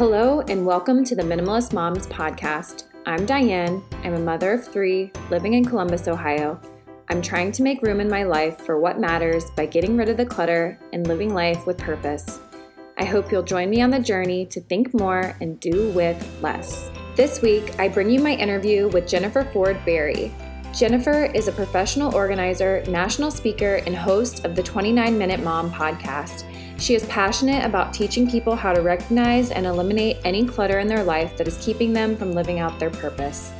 Hello, and welcome to the Minimalist Moms Podcast. I'm Diane. I'm a mother of three living in Columbus, Ohio. I'm trying to make room in my life for what matters by getting rid of the clutter and living life with purpose. I hope you'll join me on the journey to think more and do with less. This week, I bring you my interview with Jennifer Ford Berry. Jennifer is a professional organizer, national speaker, and host of the 29 Minute Mom podcast. She is passionate about teaching people how to recognize and eliminate any clutter in their life that is keeping them from living out their purpose.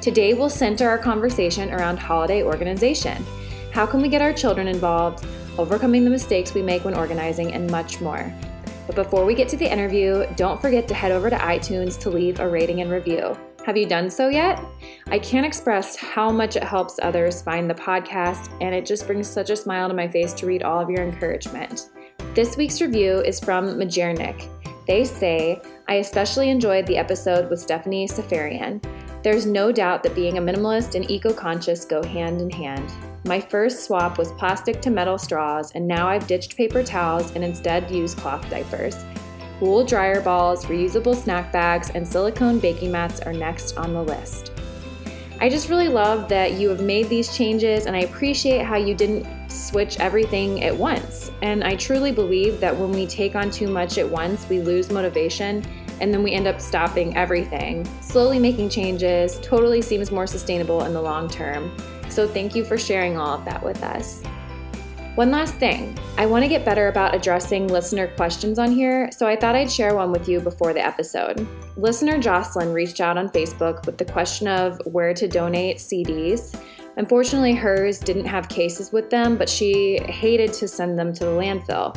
Today, we'll center our conversation around holiday organization. How can we get our children involved, overcoming the mistakes we make when organizing, and much more. But before we get to the interview, don't forget to head over to iTunes to leave a rating and review. Have you done so yet? I can't express how much it helps others find the podcast, and it just brings such a smile to my face to read all of your encouragement. This week's review is from Majernik. They say, I especially enjoyed the episode with Stephanie Seferian. There's no doubt that being a minimalist and eco conscious go hand in hand. My first swap was plastic to metal straws, and now I've ditched paper towels and instead use cloth diapers. Wool dryer balls, reusable snack bags, and silicone baking mats are next on the list. I just really love that you have made these changes, and I appreciate how you didn't switch everything at once. And I truly believe that when we take on too much at once, we lose motivation and then we end up stopping everything. Slowly making changes totally seems more sustainable in the long term. So thank you for sharing all of that with us. One last thing, I want to get better about addressing listener questions on here, so I thought I'd share one with you before the episode. Listener Jocelyn reached out on Facebook with the question of where to donate CDs. Unfortunately, hers didn't have cases with them, but she hated to send them to the landfill.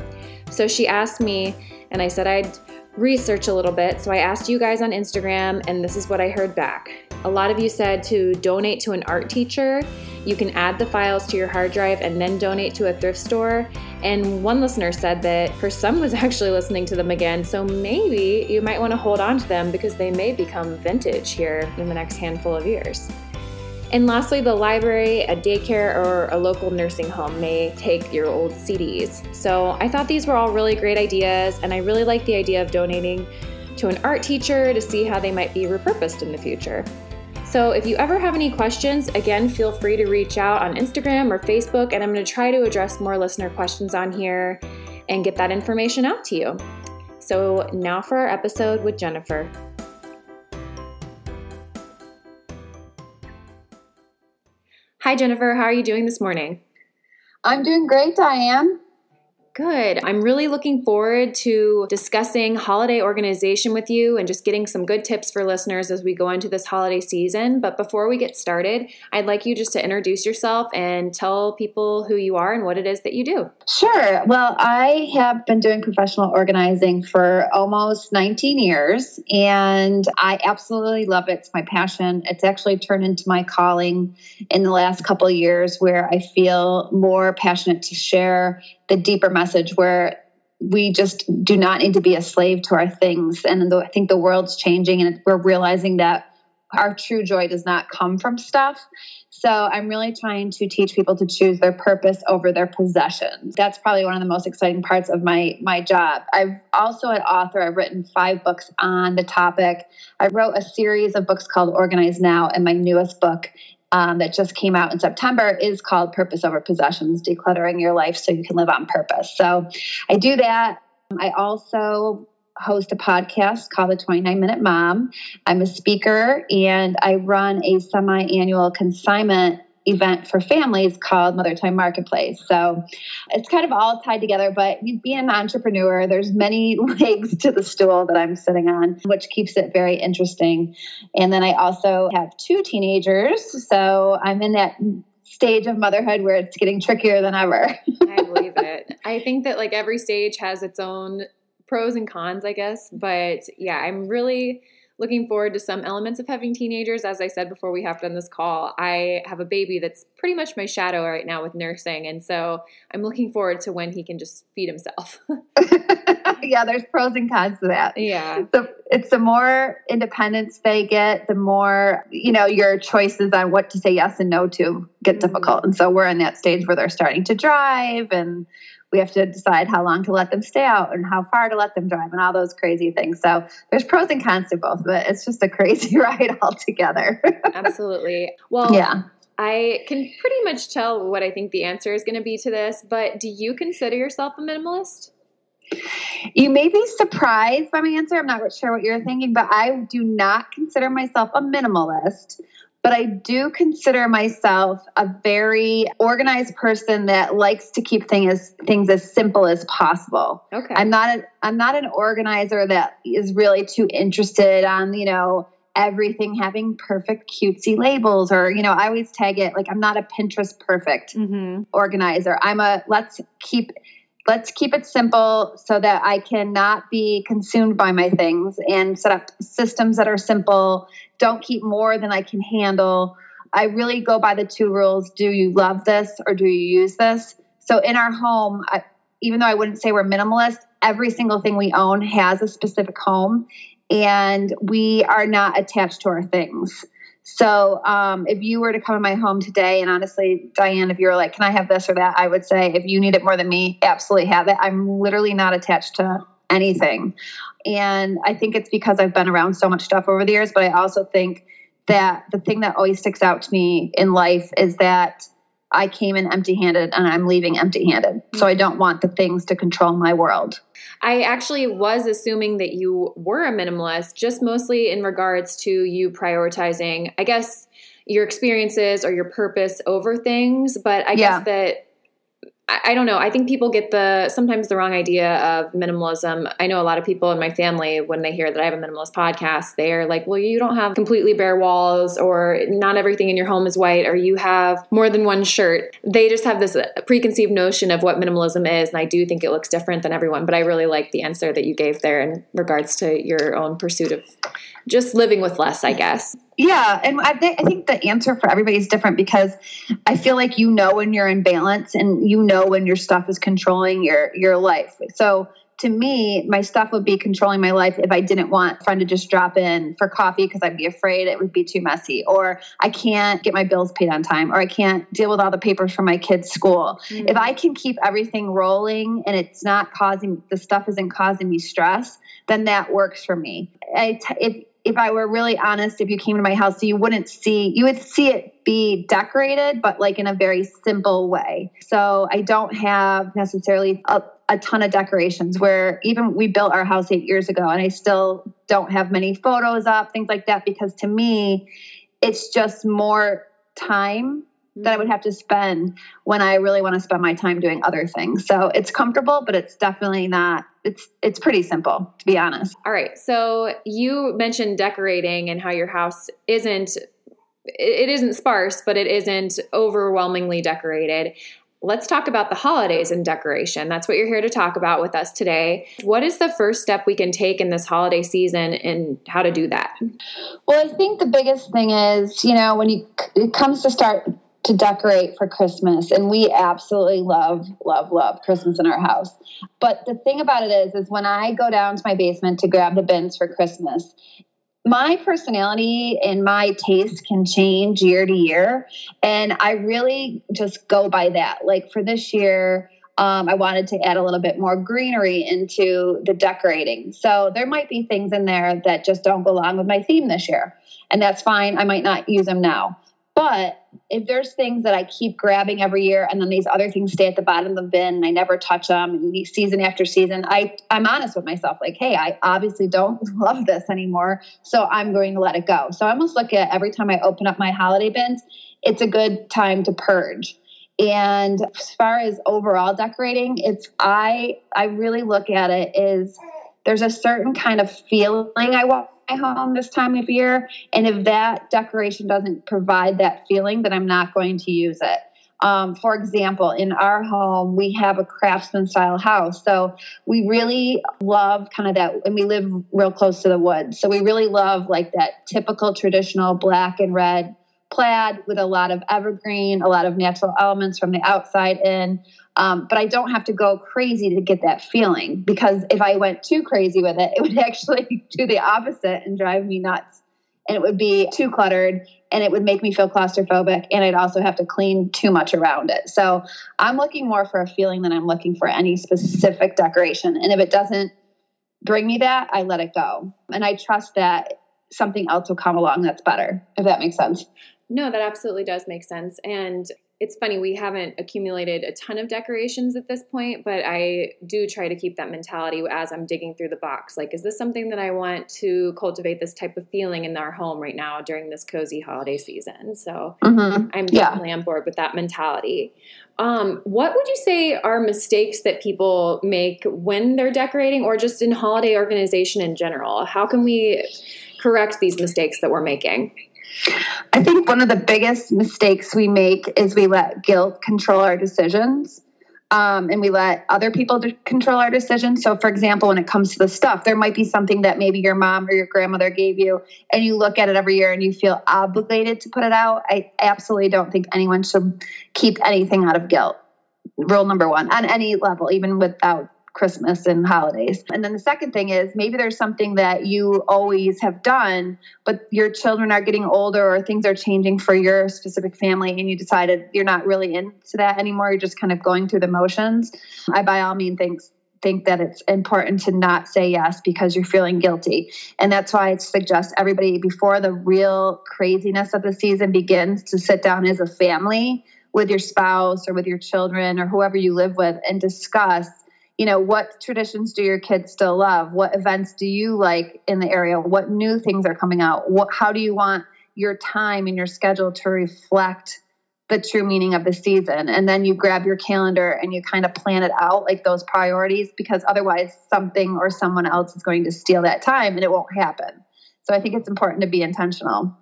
So she asked me, and I said I'd research a little bit. So I asked you guys on Instagram, and this is what I heard back. A lot of you said to donate to an art teacher. You can add the files to your hard drive and then donate to a thrift store. And one listener said that her son was actually listening to them again, so maybe you might want to hold on to them because they may become vintage here in the next handful of years. And lastly, the library, a daycare, or a local nursing home may take your old CDs. So I thought these were all really great ideas, and I really like the idea of donating to an art teacher to see how they might be repurposed in the future. So if you ever have any questions, again, feel free to reach out on Instagram or Facebook, and I'm going to try to address more listener questions on here and get that information out to you. So now for our episode with Jennifer. Hi, Jennifer. How are you doing this morning? I'm doing great, Diane. Good. I'm really looking forward to discussing holiday organization with you and just getting some good tips for listeners as we go into this holiday season. But before we get started, I'd like you just to introduce yourself and tell people who you are and what it is that you do. Sure. Well, I have been doing professional organizing for almost 19 years and I absolutely love it. It's my passion. It's actually turned into my calling in the last couple years where I feel more passionate to share the deeper message where we just do not need to be a slave to our things. And I think the world's changing and we're realizing that our true joy does not come from stuff. So I'm really trying to teach people to choose their purpose over their possessions. That's probably one of the most exciting parts of my my job. I've also an author. I've written five books on the topic. I wrote a series of books called Organize Now, and my newest book um, that just came out in September is called Purpose Over Possessions Decluttering Your Life So You Can Live on Purpose. So I do that. I also host a podcast called The 29 Minute Mom. I'm a speaker and I run a semi annual consignment event for families called Mother Time Marketplace. So it's kind of all tied together, but being an entrepreneur, there's many legs to the stool that I'm sitting on, which keeps it very interesting. And then I also have two teenagers. So I'm in that stage of motherhood where it's getting trickier than ever. I believe it. I think that like every stage has its own pros and cons, I guess. But yeah, I'm really looking forward to some elements of having teenagers. As I said before we hopped on this call, I have a baby that's pretty much my shadow right now with nursing. And so I'm looking forward to when he can just feed himself. yeah, there's pros and cons to that. Yeah. So it's the more independence they get, the more, you know, your choices on what to say yes and no to get mm-hmm. difficult. And so we're in that stage where they're starting to drive and we have to decide how long to let them stay out and how far to let them drive and all those crazy things. So there's pros and cons to both, but it's just a crazy ride altogether. Absolutely. Well, yeah. I can pretty much tell what I think the answer is going to be to this, but do you consider yourself a minimalist? You may be surprised by my answer. I'm not sure what you're thinking, but I do not consider myself a minimalist. But I do consider myself a very organized person that likes to keep things things as simple as possible. Okay. I'm not a, I'm not an organizer that is really too interested on, you know, everything having perfect cutesy labels or you know i always tag it like i'm not a pinterest perfect mm-hmm. organizer i'm a let's keep let's keep it simple so that I cannot be consumed by my things and set up systems that are simple. Don't keep more than I can handle. I really go by the two rules do you love this or do you use this? So in our home, I, even though I wouldn't say we're minimalist, every single thing we own has a specific home and we are not attached to our things. So um, if you were to come in my home today, and honestly, Diane, if you were like, "Can I have this or that?" I would say, if you need it more than me, absolutely have it. I'm literally not attached to anything, and I think it's because I've been around so much stuff over the years. But I also think that the thing that always sticks out to me in life is that I came in empty handed and I'm leaving empty handed. So I mm-hmm. don't want the things to control my world. I actually was assuming that you were a minimalist, just mostly in regards to you prioritizing, I guess, your experiences or your purpose over things. But I yeah. guess that I don't know. I think people get the sometimes the wrong idea of minimalism. I know a lot of people in my family, when they hear that I have a minimalist podcast, they're like, well, you don't have completely bare walls, or not everything in your home is white, or you have more than one shirt. They just have this uh, preconceived notion of what minimalism is. And I do think it looks different than everyone. But I really like the answer that you gave there in regards to your own pursuit of just living with less, I guess. Yeah, and I, th- I think the answer for everybody is different because I feel like you know when you're in balance and you know when your stuff is controlling your your life. So to me, my stuff would be controlling my life if I didn't want a friend to just drop in for coffee because I'd be afraid it would be too messy, or I can't get my bills paid on time, or I can't deal with all the papers for my kids' school. Mm-hmm. If I can keep everything rolling and it's not causing the stuff isn't causing me stress, then that works for me. I t- if if I were really honest, if you came to my house, you wouldn't see, you would see it be decorated, but like in a very simple way. So I don't have necessarily a, a ton of decorations where even we built our house eight years ago and I still don't have many photos up, things like that, because to me, it's just more time that I would have to spend when I really want to spend my time doing other things. So it's comfortable, but it's definitely not it's it's pretty simple to be honest. All right. So you mentioned decorating and how your house isn't it isn't sparse, but it isn't overwhelmingly decorated. Let's talk about the holidays and decoration. That's what you're here to talk about with us today. What is the first step we can take in this holiday season and how to do that? Well, I think the biggest thing is, you know, when you it comes to start to decorate for Christmas. And we absolutely love, love, love Christmas in our house. But the thing about it is, is when I go down to my basement to grab the bins for Christmas, my personality and my taste can change year to year. And I really just go by that. Like for this year, um, I wanted to add a little bit more greenery into the decorating. So there might be things in there that just don't go along with my theme this year. And that's fine. I might not use them now. But if there's things that I keep grabbing every year and then these other things stay at the bottom of the bin and I never touch them season after season, I, I'm honest with myself, like, hey, I obviously don't love this anymore. So I'm going to let it go. So I almost look at every time I open up my holiday bins, it's a good time to purge. And as far as overall decorating, it's I I really look at it is there's a certain kind of feeling I want my home this time of year. And if that decoration doesn't provide that feeling, then I'm not going to use it. Um, for example, in our home, we have a craftsman style house. So we really love kind of that, and we live real close to the woods. So we really love like that typical traditional black and red plaid with a lot of evergreen, a lot of natural elements from the outside in. Um, but I don't have to go crazy to get that feeling because if I went too crazy with it, it would actually do the opposite and drive me nuts. and it would be too cluttered and it would make me feel claustrophobic and I'd also have to clean too much around it. So I'm looking more for a feeling than I'm looking for any specific decoration. And if it doesn't bring me that, I let it go. And I trust that something else will come along that's better, if that makes sense. No, that absolutely does make sense. And it's funny, we haven't accumulated a ton of decorations at this point, but I do try to keep that mentality as I'm digging through the box. Like, is this something that I want to cultivate this type of feeling in our home right now during this cozy holiday season? So mm-hmm. I'm definitely yeah. on board with that mentality. Um, what would you say are mistakes that people make when they're decorating or just in holiday organization in general? How can we correct these mistakes that we're making? I think one of the biggest mistakes we make is we let guilt control our decisions. Um, and we let other people control our decisions. So, for example, when it comes to the stuff, there might be something that maybe your mom or your grandmother gave you, and you look at it every year and you feel obligated to put it out. I absolutely don't think anyone should keep anything out of guilt. Rule number one on any level, even without Christmas and holidays. And then the second thing is maybe there's something that you always have done, but your children are getting older or things are changing for your specific family and you decided you're not really into that anymore. You're just kind of going through the motions. I by all means think think that it's important to not say yes because you're feeling guilty. And that's why I suggest everybody before the real craziness of the season begins to sit down as a family with your spouse or with your children or whoever you live with and discuss you know what traditions do your kids still love? What events do you like in the area? What new things are coming out? What how do you want your time and your schedule to reflect the true meaning of the season? And then you grab your calendar and you kind of plan it out like those priorities because otherwise something or someone else is going to steal that time and it won't happen. So i think it's important to be intentional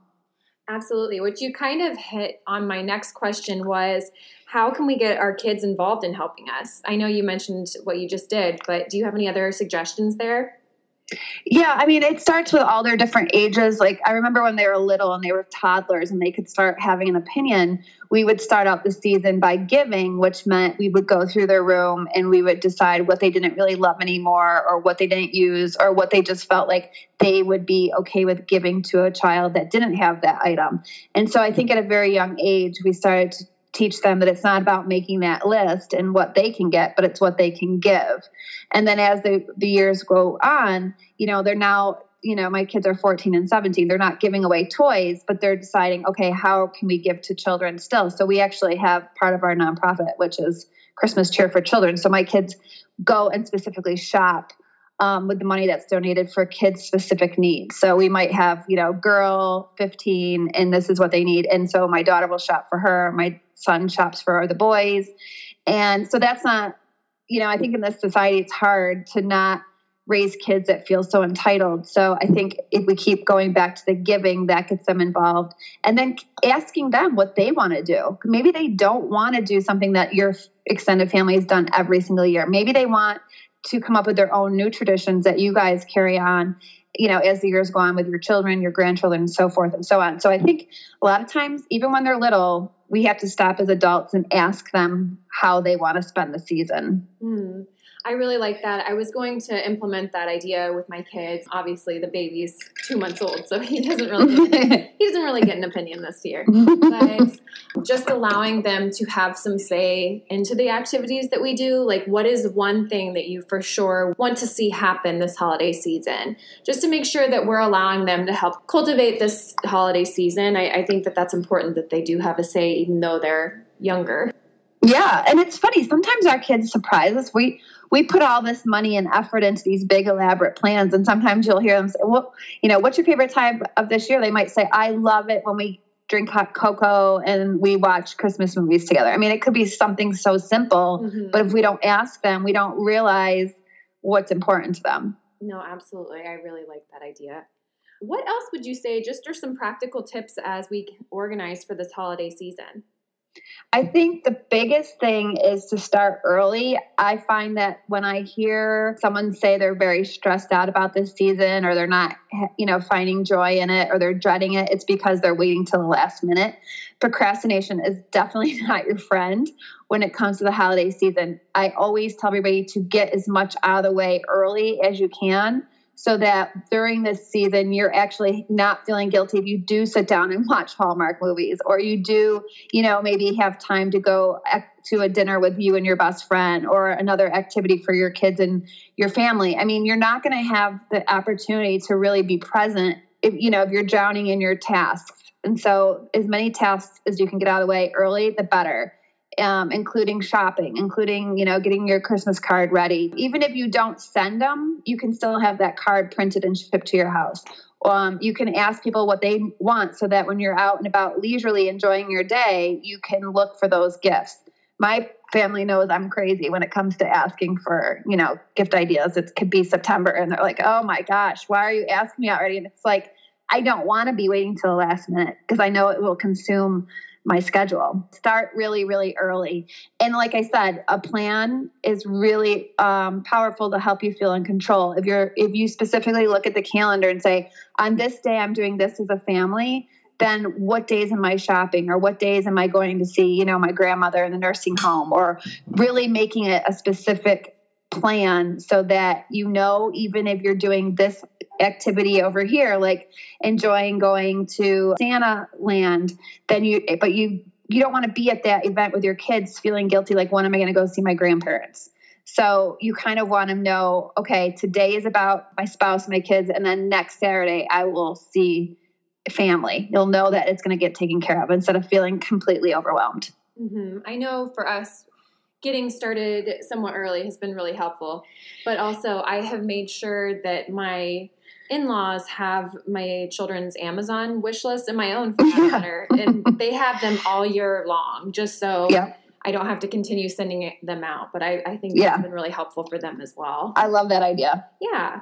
Absolutely. Which you kind of hit on my next question was how can we get our kids involved in helping us? I know you mentioned what you just did, but do you have any other suggestions there? Yeah, I mean, it starts with all their different ages. Like, I remember when they were little and they were toddlers and they could start having an opinion. We would start out the season by giving, which meant we would go through their room and we would decide what they didn't really love anymore or what they didn't use or what they just felt like they would be okay with giving to a child that didn't have that item. And so I think at a very young age, we started to teach them that it's not about making that list and what they can get, but it's what they can give. And then as the, the years go on, you know, they're now, you know, my kids are 14 and 17. They're not giving away toys, but they're deciding, okay, how can we give to children still? So we actually have part of our nonprofit, which is Christmas Cheer for Children. So my kids go and specifically shop um, with the money that's donated for kids specific needs. So we might have, you know, girl 15 and this is what they need. And so my daughter will shop for her, my son shops for the boys. And so that's not, you know, I think in this society it's hard to not raise kids that feel so entitled. So I think if we keep going back to the giving, that gets them involved. And then asking them what they want to do. Maybe they don't want to do something that your extended family has done every single year. Maybe they want to come up with their own new traditions that you guys carry on you know as the years go on with your children your grandchildren and so forth and so on so i think a lot of times even when they're little we have to stop as adults and ask them how they want to spend the season mm. I really like that. I was going to implement that idea with my kids. Obviously, the baby's two months old, so he doesn't really get, he doesn't really get an opinion this year. But just allowing them to have some say into the activities that we do. Like, what is one thing that you for sure want to see happen this holiday season? Just to make sure that we're allowing them to help cultivate this holiday season. I, I think that that's important that they do have a say, even though they're younger. Yeah, and it's funny. Sometimes our kids surprise us. We we put all this money and effort into these big elaborate plans, and sometimes you'll hear them say, "Well, you know, what's your favorite time of this year?" They might say, "I love it when we drink hot cocoa and we watch Christmas movies together." I mean, it could be something so simple, mm-hmm. but if we don't ask them, we don't realize what's important to them. No, absolutely. I really like that idea. What else would you say? Just are some practical tips as we organize for this holiday season? I think the biggest thing is to start early. I find that when I hear someone say they're very stressed out about this season or they're not, you know, finding joy in it or they're dreading it, it's because they're waiting till the last minute. Procrastination is definitely not your friend when it comes to the holiday season. I always tell everybody to get as much out of the way early as you can so that during this season you're actually not feeling guilty if you do sit down and watch Hallmark movies or you do, you know, maybe have time to go to a dinner with you and your best friend or another activity for your kids and your family. I mean, you're not going to have the opportunity to really be present if you know, if you're drowning in your tasks. And so as many tasks as you can get out of the way early, the better um, including shopping, including, you know, getting your Christmas card ready. Even if you don't send them, you can still have that card printed and shipped to your house. Um, you can ask people what they want so that when you're out and about leisurely enjoying your day, you can look for those gifts. My family knows I'm crazy when it comes to asking for, you know, gift ideas. It could be September and they're like, oh my gosh, why are you asking me already? And it's like, I don't want to be waiting till the last minute because I know it will consume my schedule. Start really, really early. And like I said, a plan is really um, powerful to help you feel in control. If you're if you specifically look at the calendar and say, on this day I'm doing this as a family, then what days am I shopping or what days am I going to see, you know, my grandmother in the nursing home or really making it a specific plan so that you know even if you're doing this activity over here like enjoying going to santa land then you but you you don't want to be at that event with your kids feeling guilty like when am i going to go see my grandparents? So you kind of want to know okay today is about my spouse my kids and then next saturday i will see family. You'll know that it's going to get taken care of instead of feeling completely overwhelmed. Mm-hmm. i know for us getting started somewhat early has been really helpful. But also, I have made sure that my in laws have my children's Amazon wish list and my own for that matter. and they have them all year long just so yeah. I don't have to continue sending them out. But I, I think that's yeah. been really helpful for them as well. I love that idea. Yeah.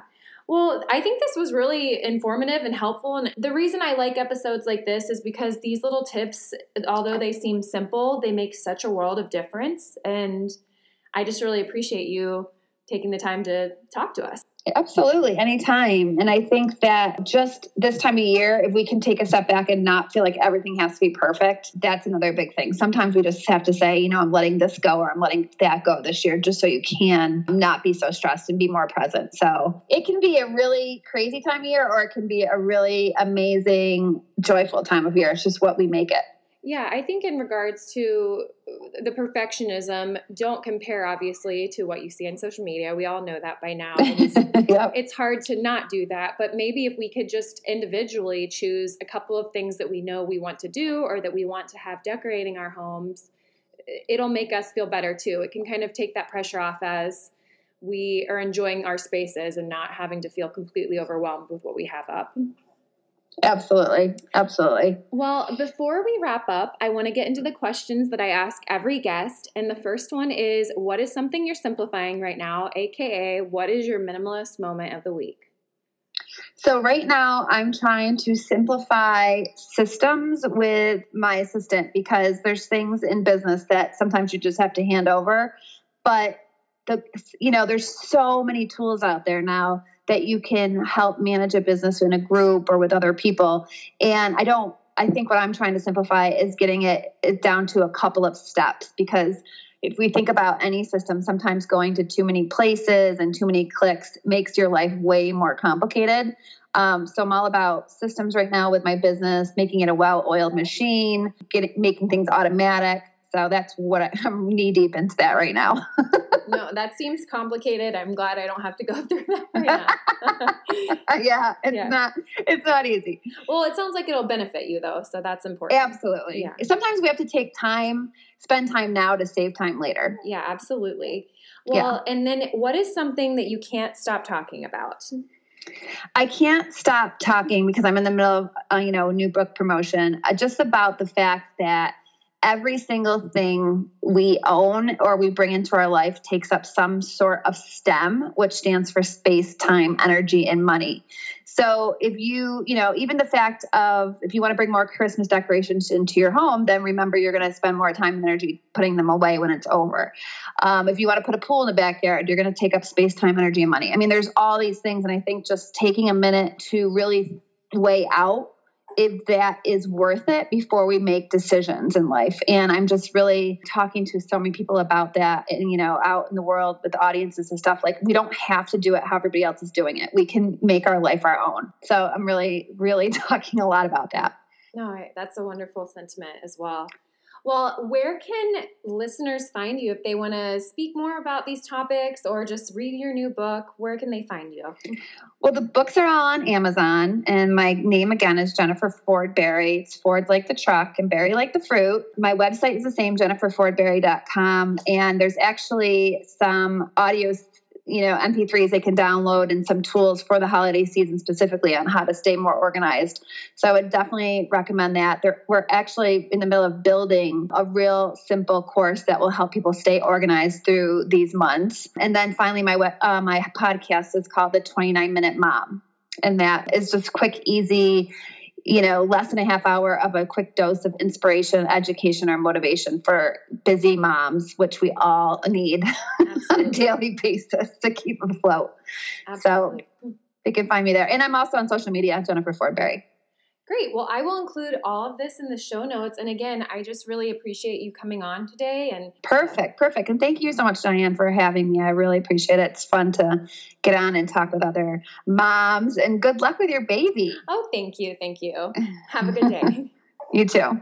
Well, I think this was really informative and helpful. And the reason I like episodes like this is because these little tips, although they seem simple, they make such a world of difference. And I just really appreciate you taking the time to talk to us. Absolutely, anytime. And I think that just this time of year, if we can take a step back and not feel like everything has to be perfect, that's another big thing. Sometimes we just have to say, you know, I'm letting this go or I'm letting that go this year, just so you can not be so stressed and be more present. So it can be a really crazy time of year or it can be a really amazing, joyful time of year. It's just what we make it. Yeah, I think in regards to uh, the perfectionism, don't compare obviously to what you see on social media. We all know that by now. It's, yep. it's hard to not do that, but maybe if we could just individually choose a couple of things that we know we want to do or that we want to have decorating our homes, it'll make us feel better too. It can kind of take that pressure off as we are enjoying our spaces and not having to feel completely overwhelmed with what we have up. Absolutely. Absolutely. Well, before we wrap up, I want to get into the questions that I ask every guest. And the first one is What is something you're simplifying right now? AKA, what is your minimalist moment of the week? So, right now, I'm trying to simplify systems with my assistant because there's things in business that sometimes you just have to hand over. But the, you know, there's so many tools out there now that you can help manage a business in a group or with other people. And I don't, I think what I'm trying to simplify is getting it down to a couple of steps because if we think about any system, sometimes going to too many places and too many clicks makes your life way more complicated. Um, so I'm all about systems right now with my business, making it a well-oiled machine, getting making things automatic, so that's what I, am knee deep into that right now. no, that seems complicated. I'm glad I don't have to go through that right yeah, it's yeah. not it's not easy. Well, it sounds like it'll benefit you though, so that's important. Absolutely. Yeah. Sometimes we have to take time, spend time now to save time later. Yeah, absolutely. Well, yeah. and then what is something that you can't stop talking about? I can't stop talking because I'm in the middle of, uh, you know, new book promotion. Uh, just about the fact that every single thing we own or we bring into our life takes up some sort of STEM, which stands for space, time, energy, and money. So if you, you know, even the fact of if you want to bring more Christmas decorations into your home, then remember you're going to spend more time and energy putting them away when it's over. Um, if you want to put a pool in the backyard, you're going to take up space, time, energy, and money. I mean, there's all these things. And I think just taking a minute to really weigh out if that is worth it before we make decisions in life. And I'm just really talking to so many people about that and, you know, out in the world with audiences and stuff. Like, we don't have to do it how everybody else is doing it. We can make our life our own. So I'm really, really talking a lot about that. No, that's a wonderful sentiment as well. Well, where can listeners find you if they want to speak more about these topics or just read your new book? Where can they find you? Well, the books are all on Amazon, and my name again is Jennifer Ford Berry. It's Ford like the truck and Berry like the fruit. My website is the same, jenniferfordberry.com, and there's actually some audio you know mp3s they can download and some tools for the holiday season specifically on how to stay more organized. So i would definitely recommend that. There, we're actually in the middle of building a real simple course that will help people stay organized through these months. And then finally my uh, my podcast is called the 29 minute mom. And that is just quick easy you know, less than a half hour of a quick dose of inspiration, education, or motivation for busy moms, which we all need on a daily basis to keep afloat. Absolutely. So you can find me there. And I'm also on social media, Jennifer Fordberry. Great. Well, I will include all of this in the show notes. And again, I just really appreciate you coming on today. And um, perfect, perfect. And thank you so much, Diane, for having me. I really appreciate it. It's fun to get on and talk with other moms. And good luck with your baby. Oh, thank you. Thank you. Have a good day. you too.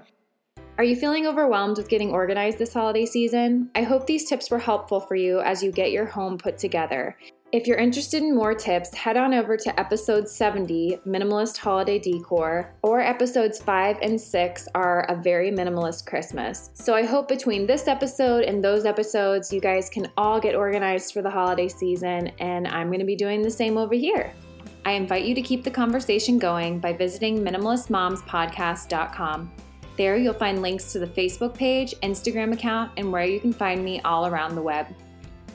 Are you feeling overwhelmed with getting organized this holiday season? I hope these tips were helpful for you as you get your home put together. If you're interested in more tips, head on over to episode 70, Minimalist Holiday Decor, or episodes 5 and 6 are A Very Minimalist Christmas. So I hope between this episode and those episodes, you guys can all get organized for the holiday season, and I'm going to be doing the same over here. I invite you to keep the conversation going by visiting minimalistmomspodcast.com. There you'll find links to the Facebook page, Instagram account, and where you can find me all around the web.